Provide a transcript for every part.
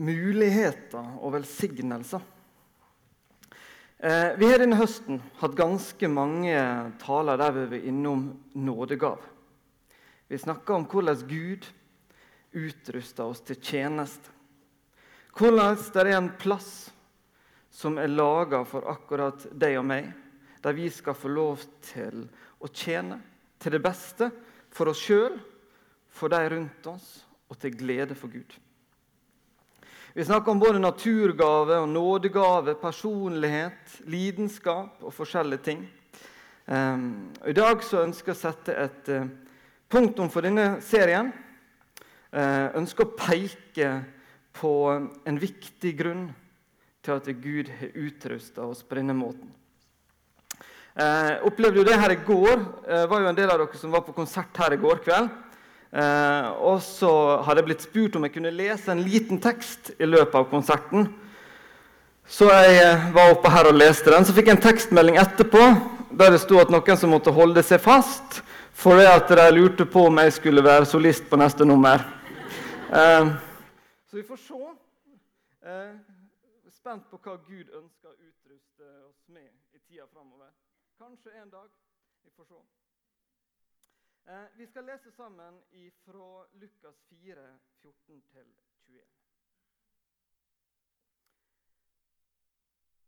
muligheter og velsignelser. Eh, vi har denne høsten hatt ganske mange taler der vi var innom nådegav. Vi snakker om hvordan Gud utruster oss til tjeneste. Hvordan det er en plass som er laga for akkurat deg og meg, der vi skal få lov til å tjene til det beste for oss sjøl, for de rundt oss og til glede for Gud. Vi snakker om både naturgave og nådegave, personlighet, lidenskap og forskjellige ting. Um, I dag så ønsker jeg å sette et uh, punktum for denne serien. Uh, ønsker å peke på en viktig grunn til at Gud har utrusta oss på denne måten. Uh, opplevde jo det her i går. Uh, var jo en del av dere som var på konsert her i går kveld. Eh, og så hadde jeg blitt spurt om jeg kunne lese en liten tekst i løpet av konserten. Så jeg eh, var oppe her og leste den. Så fikk jeg en tekstmelding etterpå der det sto at noen som måtte holde seg fast fordi at de lurte på om jeg skulle være solist på neste nummer. Eh, så vi får se. Eh, spent på hva Gud ønsker å utruste oss med i tida framover. Kanskje en dag. Vi får se. Eh, vi skal lese sammen fra Lukas 4, 14-21.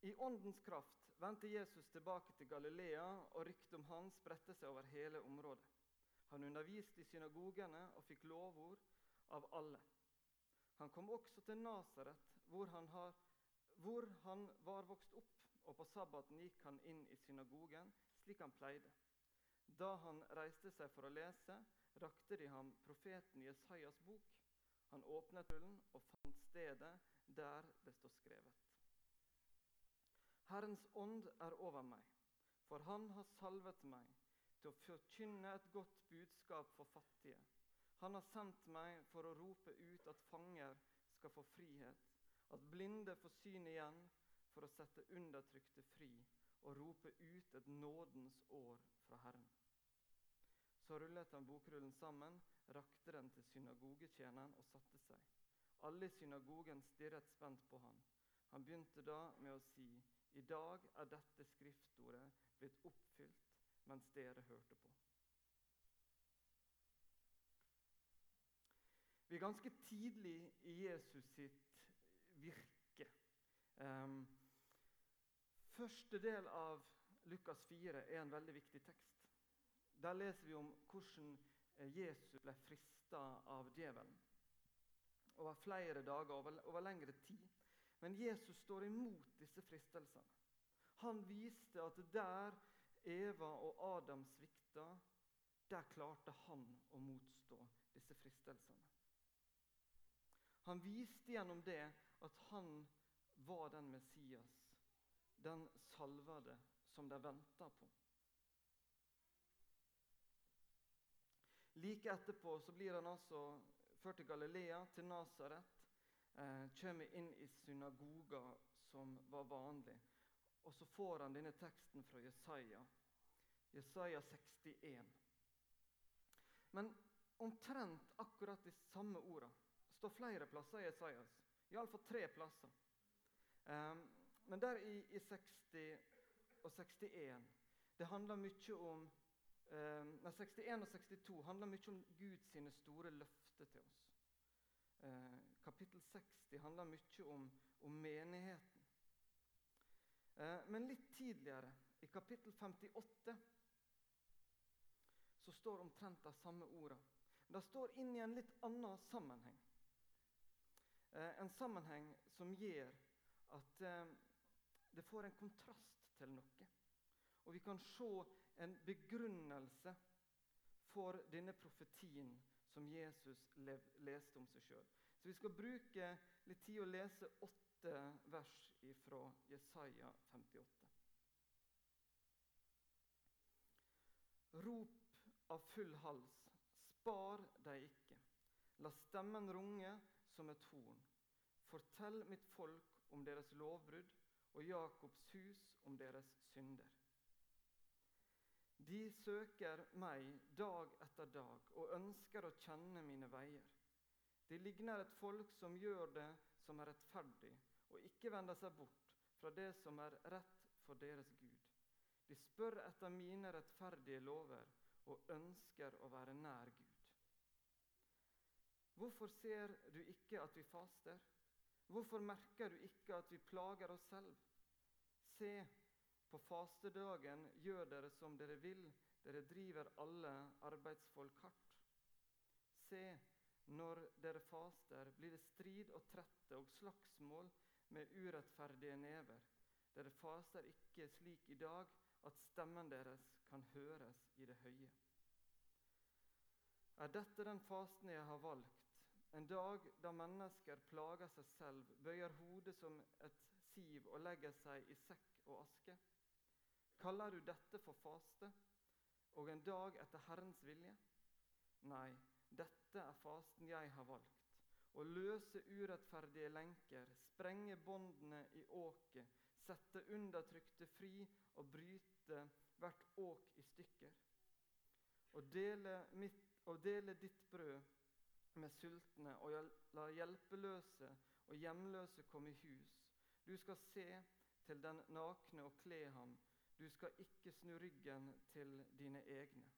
I åndens kraft vendte Jesus tilbake til Galilea, og ryktet om han spredte seg over hele området. Han underviste i synagogene og fikk lovord av alle. Han kom også til Nasaret, hvor, hvor han var vokst opp, og på sabbaten gikk han inn i synagogen slik han pleide. Da han reiste seg for å lese, rakte de ham profeten Jesajas bok. Han åpnet hullen og fant stedet der det står skrevet. Herrens ånd er over meg, for han har salvet meg til å forkynne et godt budskap for fattige. Han har sendt meg for å rope ut at fanger skal få frihet, at blinde får syn igjen, for å sette undertrykte fri og rope ut et nådens år fra Herren. Så rullet han bokrullen sammen, rakte den til synagogetjeneren og satte seg. Alle i synagogen stirret spent på han. Han begynte da med å si, I dag er dette skriftordet blitt oppfylt mens dere hørte på. Vi er ganske tidlig i Jesus sitt virke. Um, første del av Lukas 4 er en veldig viktig tekst. Der leser vi om hvordan eh, Jesus ble frista av djevelen. Over flere dager, over, over lengre tid. Men Jesus står imot disse fristelsene. Han viste at der Eva og Adam svikta, der klarte han å motstå disse fristelsene. Han viste gjennom det at han var den Messias, den salvede som de venta på. Like etterpå så blir han altså ført til Galilea, til Nasaret. Eh, kommer inn i synagoga, som var vanlig. Og så får han denne teksten fra Jesaja. Jesaja 61. Men omtrent akkurat de samme orda står flere plasser i Jesajas. Iallfall tre plasser. Um, men der i, i 60 og 61 Det handler mye om Eh, 61 og 62 handler mye om Guds store løfter til oss. Eh, kapittel 60 handler mye om, om menigheten. Eh, men litt tidligere, i kapittel 58, så står omtrent de samme ordene. Det står inn i en litt annen sammenheng. En sammenheng som gjør at det får en kontrast til noe. Og vi kan se en begrunnelse for denne profetien som Jesus leste om seg sjøl. Så vi skal bruke litt tid å lese åtte vers fra Jesaja 58. Rop av full hals, spar deg ikke. La stemmen runge som et horn. Fortell mitt folk om deres lovbrudd og Jakobs hus om deres synder. De søker meg dag etter dag og ønsker å kjenne mine veier. De ligner et folk som gjør det som er rettferdig, og ikke vender seg bort fra det som er rett for deres Gud. De spør etter mine rettferdige lover og ønsker å være nær Gud. Hvorfor ser du ikke at vi faster? Hvorfor merker du ikke at vi plager oss selv? Se, på fastedagen gjør dere som dere vil, dere driver alle arbeidsfolk hardt. Se, når dere faster, blir det strid og trette og slagsmål med urettferdige never. Dere faster ikke slik i dag at stemmen deres kan høres i det høye. Er dette den fasten jeg har valgt, en dag da mennesker plager seg selv, bøyer hodet som et siv og legger seg i sekk og aske? Kaller du dette for faste og en dag etter Herrens vilje? Nei, dette er fasten jeg har valgt. Å løse urettferdige lenker, sprenge båndene i åket, sette undertrykte fri og bryte hvert åk i stykker. Å dele, dele ditt brød med sultne og la hjelpeløse og hjemløse komme i hus. Du skal se til den nakne og kle ham. Du skal ikke snu ryggen til dine egne.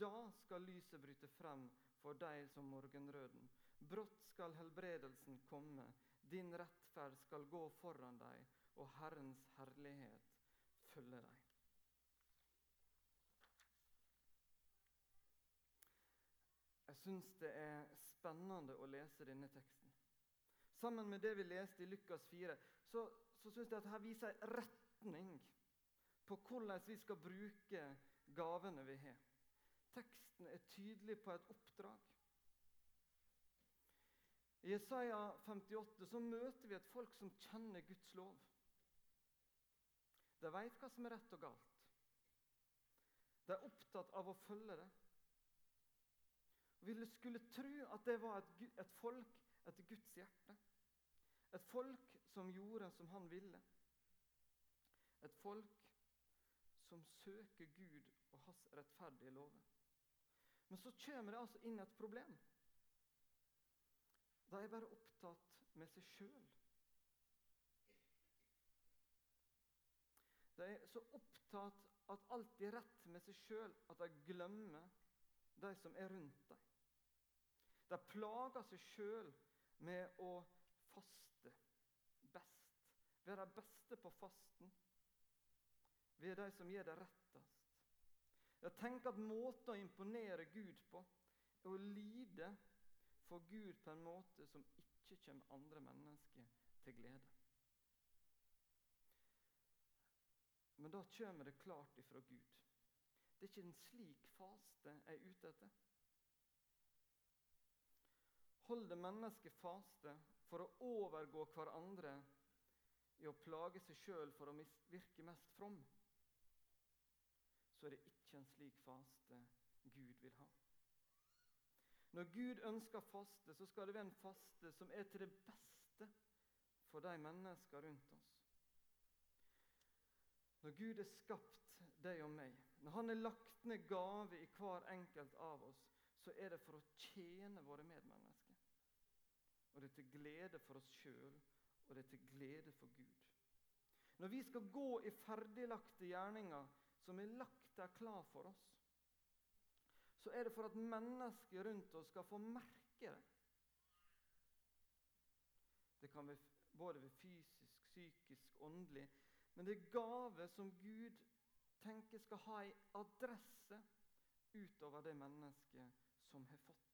Da skal lyset bryte frem for deg som morgenrøden. Brått skal helbredelsen komme, din rettferd skal gå foran deg, og Herrens herlighet følge deg. Jeg syns det er spennende å lese denne teksten. Sammen med det vi leste i Lukas 4, så, så syns jeg at her viser en retning på hvordan vi skal bruke gavene vi har. Teksten er tydelig på et oppdrag. I Jesaja 58 så møter vi et folk som kjenner Guds lov. De vet hva som er rett og galt. De er opptatt av å følge det. Vi skulle tro at det var et, et folk etter Guds hjerte. Et folk som gjorde som han ville. Et folk som søker Gud og hans rettferdige lover. Men så kommer det altså inn et problem. De er bare opptatt med seg sjøl. De er så opptatt at alt er rett med seg sjøl at de glemmer de som er rundt dem. De plager seg sjøl med å faste best. Være beste på fasten. Vi er de som gjør det rettest. Jeg tenker at måten å imponere Gud på er å lide for Gud på en måte som ikke kommer andre mennesker til glede. Men da kommer det klart ifra Gud. Det er ikke en slik faste jeg er ute etter. Holder mennesket faste for å overgå hverandre i å plage seg sjøl for å virke mest from? så er det ikke en slik faste Gud vil ha. Når Gud ønsker faste, så skal det være en faste som er til det beste for de mennesker rundt oss. Når Gud har skapt deg og meg, når Han har lagt ned gave i hver enkelt av oss, så er det for å tjene våre medmennesker. Og det er til glede for oss sjøl, og det er til glede for Gud. Når vi skal gå i ferdiglagte gjerninger, som er lagt der klar for oss, så er det for at mennesker rundt oss skal få merke det. Det kan være både ved fysisk, psykisk, åndelig. Men det er gave som Gud tenker skal ha ei adresse utover det mennesket som har fått.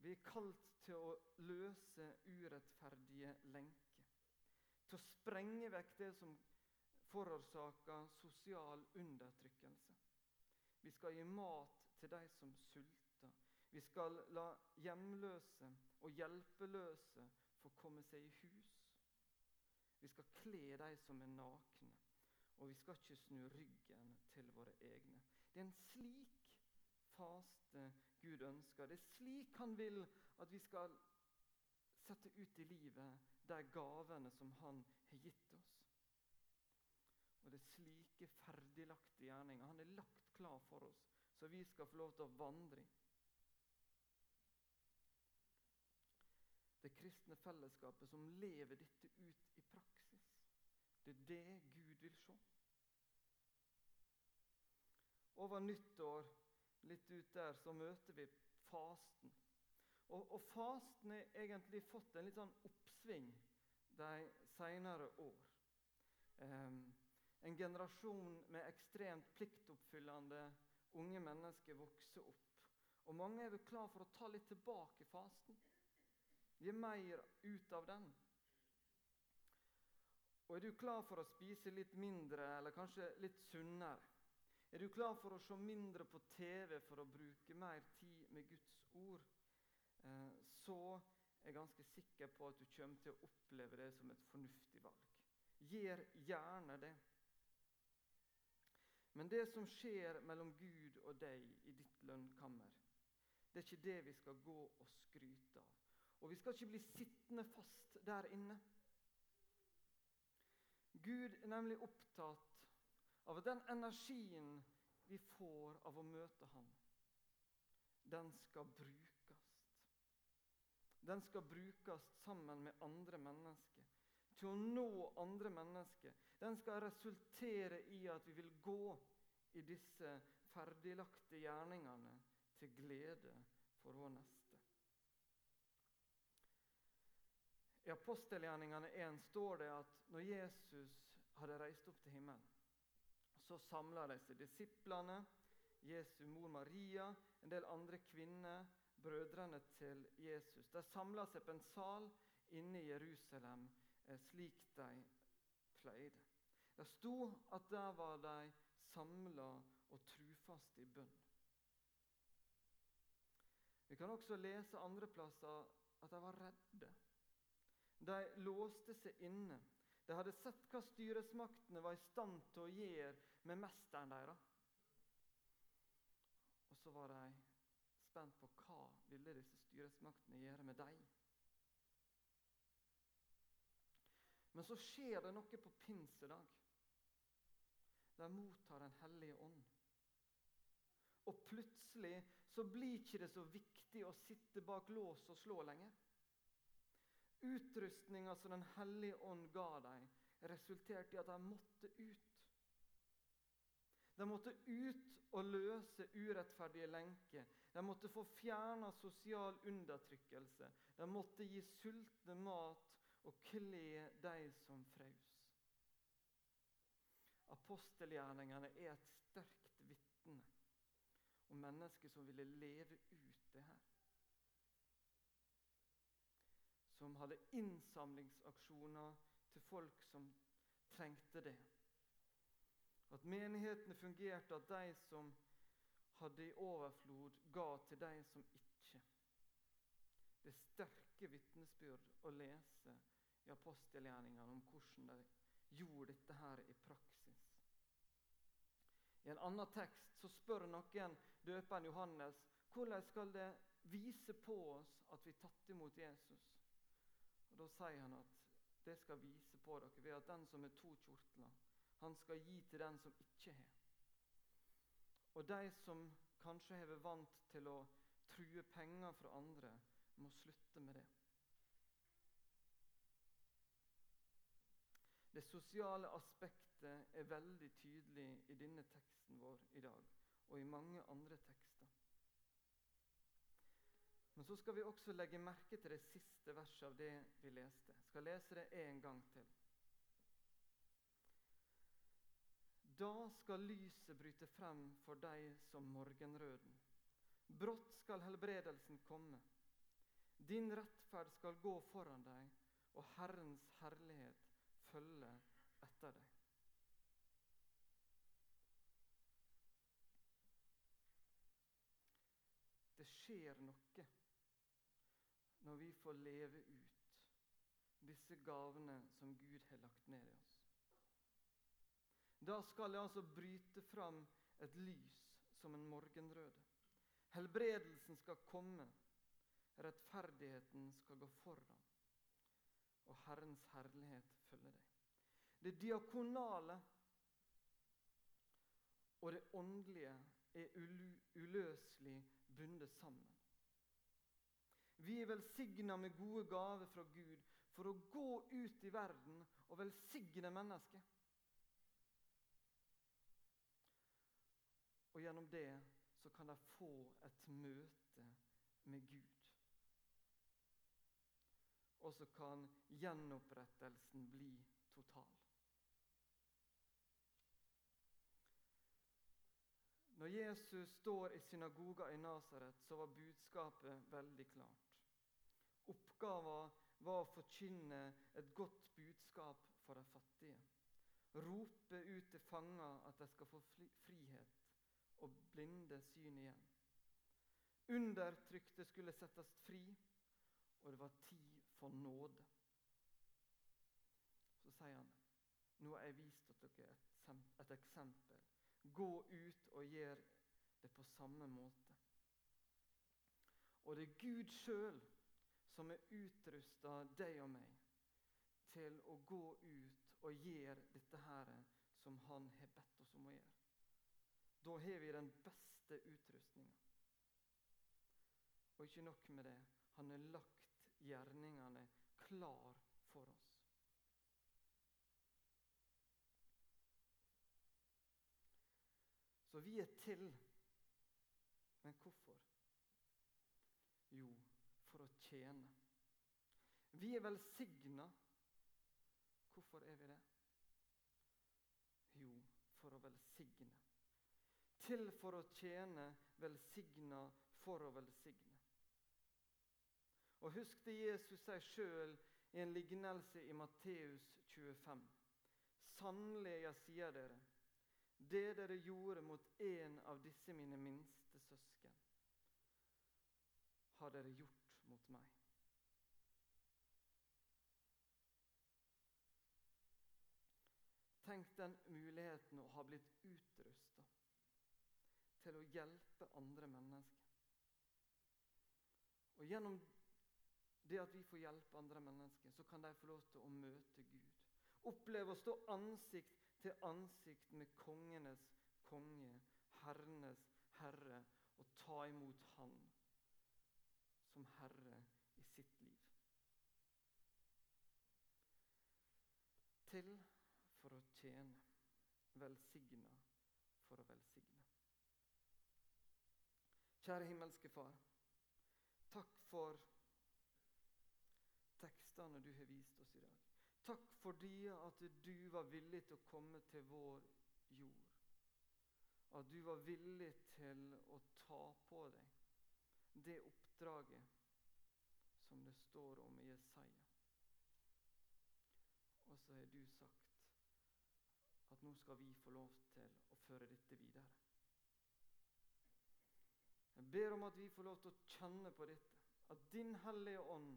Vi er kalt til å løse urettferdige lenker. Til å sprenge vekk det som forårsaker sosial undertrykkelse. Vi skal gi mat til de som sulter. Vi skal la hjemløse og hjelpeløse få komme seg i hus. Vi skal kle de som er nakne, og vi skal ikke snu ryggen til våre egne. Det er en slik faste Gud ønsker. Det er slik Han vil at vi skal sette ut i livet de gavene som Han har gitt oss. Og det er slike ferdiglagte gjerninger han er lagt klar for oss, så vi skal få lov til å vandre i. kristne fellesskapet som lever dette ut i praksis. Det er det Gud vil se. Over nyttår, litt ut der, så møter vi fasten. Og, og fasten har egentlig fått en litt sånn oppsving de senere år. Um, en generasjon med ekstremt pliktoppfyllende unge mennesker vokser opp. Og mange er vel klar for å ta litt tilbake fasten. Gi mer ut av den. Og er du klar for å spise litt mindre, eller kanskje litt sunnere? Er du klar for å se mindre på TV for å bruke mer tid med Guds ord? Eh, så er jeg ganske sikker på at du kommer til å oppleve det som et fornuftig valg. Gjør gjerne det. Men det som skjer mellom Gud og deg i ditt lønnkammer, det er ikke det vi skal gå og skryte av. Og vi skal ikke bli sittende fast der inne. Gud er nemlig opptatt av den energien vi får av å møte Ham, den skal brukes. Den skal brukes sammen med andre mennesker til å nå andre mennesker. Den skal resultere i at vi vil gå i disse ferdiglagte gjerningene til glede for vår neste. I apostelgjerningene 1 står det at når Jesus hadde reist opp til himmelen, så samla de seg disiplene, Jesu mor Maria, en del andre kvinner, brødrene til Jesus. De samla seg på en sal inne i Jerusalem Eh, slik de pleide. Det sto at der var de samla og trufaste i bønn. Vi kan også lese andre plasser at de var redde. De låste seg inne. De hadde sett hva styresmaktene var i stand til å gjøre med mesteren deres. Og så var de spent på hva ville disse styresmaktene gjøre med dem. Men så skjer det noe på pinsedag. De mottar Den hellige ånd. Og plutselig så blir ikke det så viktig å sitte bak lås og slå lenger. Utrustninga som Den hellige ånd ga dem, resulterte i at de måtte ut. De måtte ut og løse urettferdige lenker. De måtte få fjerna sosial undertrykkelse. De måtte gi sultne mat og kle de som fraus. Apostelgjerningene er et sterkt vitne om mennesker som ville leve ut det her. Som hadde innsamlingsaksjoner til folk som trengte det. At menighetene fungerte, at de som hadde i overflod, ga til de som ikke. Det er sterke vitnesbyrd å lese i apostelgjerningene om hvordan de gjorde dette her i praksis. I en annen tekst så spør noen døperen Johannes hvordan skal det vise på oss at vi tatt imot Jesus. Og Da sier han at det skal vise på dere ved at den som har to kjortler, han skal gi til den som ikke har. Og de som kanskje har vært vant til å true penger fra andre, må slutte med det. Det sosiale aspektet er veldig tydelig i denne teksten vår i dag og i mange andre tekster. Men så skal vi også legge merke til det siste verset av det vi leste. Jeg skal lese det en gang til. Da skal lyset bryte frem for deg som morgenrøden. Brått skal helbredelsen komme. Din rettferd skal gå foran deg, og Herrens herlighet følge etter deg. Det skjer noe når vi får leve ut disse gavene som Gud har lagt ned i oss. Da skal det altså bryte fram et lys som en morgenrøde. Helbredelsen skal komme. Rettferdigheten skal gå foran og Herrens herlighet følger deg. Det diakonale og det åndelige er uløselig bundet sammen. Vi er velsigna med gode gaver fra Gud for å gå ut i verden og velsigne mennesker. Og gjennom det så kan de få et møte med Gud. Og så kan gjenopprettelsen bli total. Når Jesus står i synagoga i Nasaret, så var budskapet veldig klart. Oppgaven var å forkynne et godt budskap for de fattige. Rope ut til fanger at de skal få frihet, og blinde syn igjen. Undertrykte skulle settes fri, og det var tid for nåde. Så sier han nå har jeg vist dere et, eksempel Gå ut og gjør det på samme måte. Og det er Gud sjøl som har utrusta deg og meg til å gå ut og gjøre dette her som Han har bedt oss om å gjøre. Da har vi den beste utrustninga. Og ikke nok med det, han har lagt gjerningene klar for oss. Så vi er til. Men hvorfor? Jo, for å tjene. Vi er velsigna. Hvorfor er vi det? Jo, for å velsigne. Til for å tjene, velsigna for å velsigne. Og Husk det Jesus sier sjøl i en lignelse i Matteus 25. Sannelig, jeg sier dere, det dere gjorde mot en av disse mine minste søsken, har dere gjort mot meg. Tenk den muligheten å ha blitt utrusta til å hjelpe andre mennesker. Og Gjennom det at vi får hjelpe andre mennesker, så kan de få lov til å møte Gud. Oppleve å stå ansikt til ansikt med kongenes konge, herrenes herre, og ta imot Han som herre i sitt liv. Til for å tjene, velsigna for å velsigne. Kjære himmelske Far. Takk for tekstene du har vist oss i dag. Takk fordi at du var villig til å komme til vår jord. At du var villig til å ta på deg det oppdraget som det står om i Jesaja. Og så har du sagt at nå skal vi få lov til å føre dette videre. Jeg ber om at vi får lov til å kjenne på dette. At Din Hellige Ånd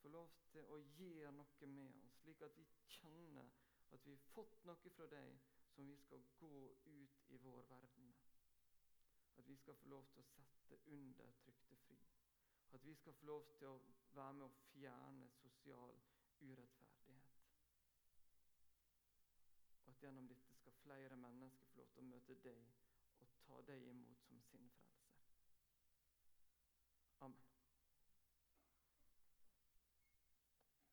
får lov til å gjøre noe med oss, slik at vi kjenner at vi har fått noe fra deg som vi skal gå ut i vår verden med. At vi skal få lov til å sette undertrykte fri. At vi skal få lov til å være med å fjerne sosial urettferdighet. Og at gjennom dette skal flere mennesker få lov til å møte deg og ta deg imot som sin frelse.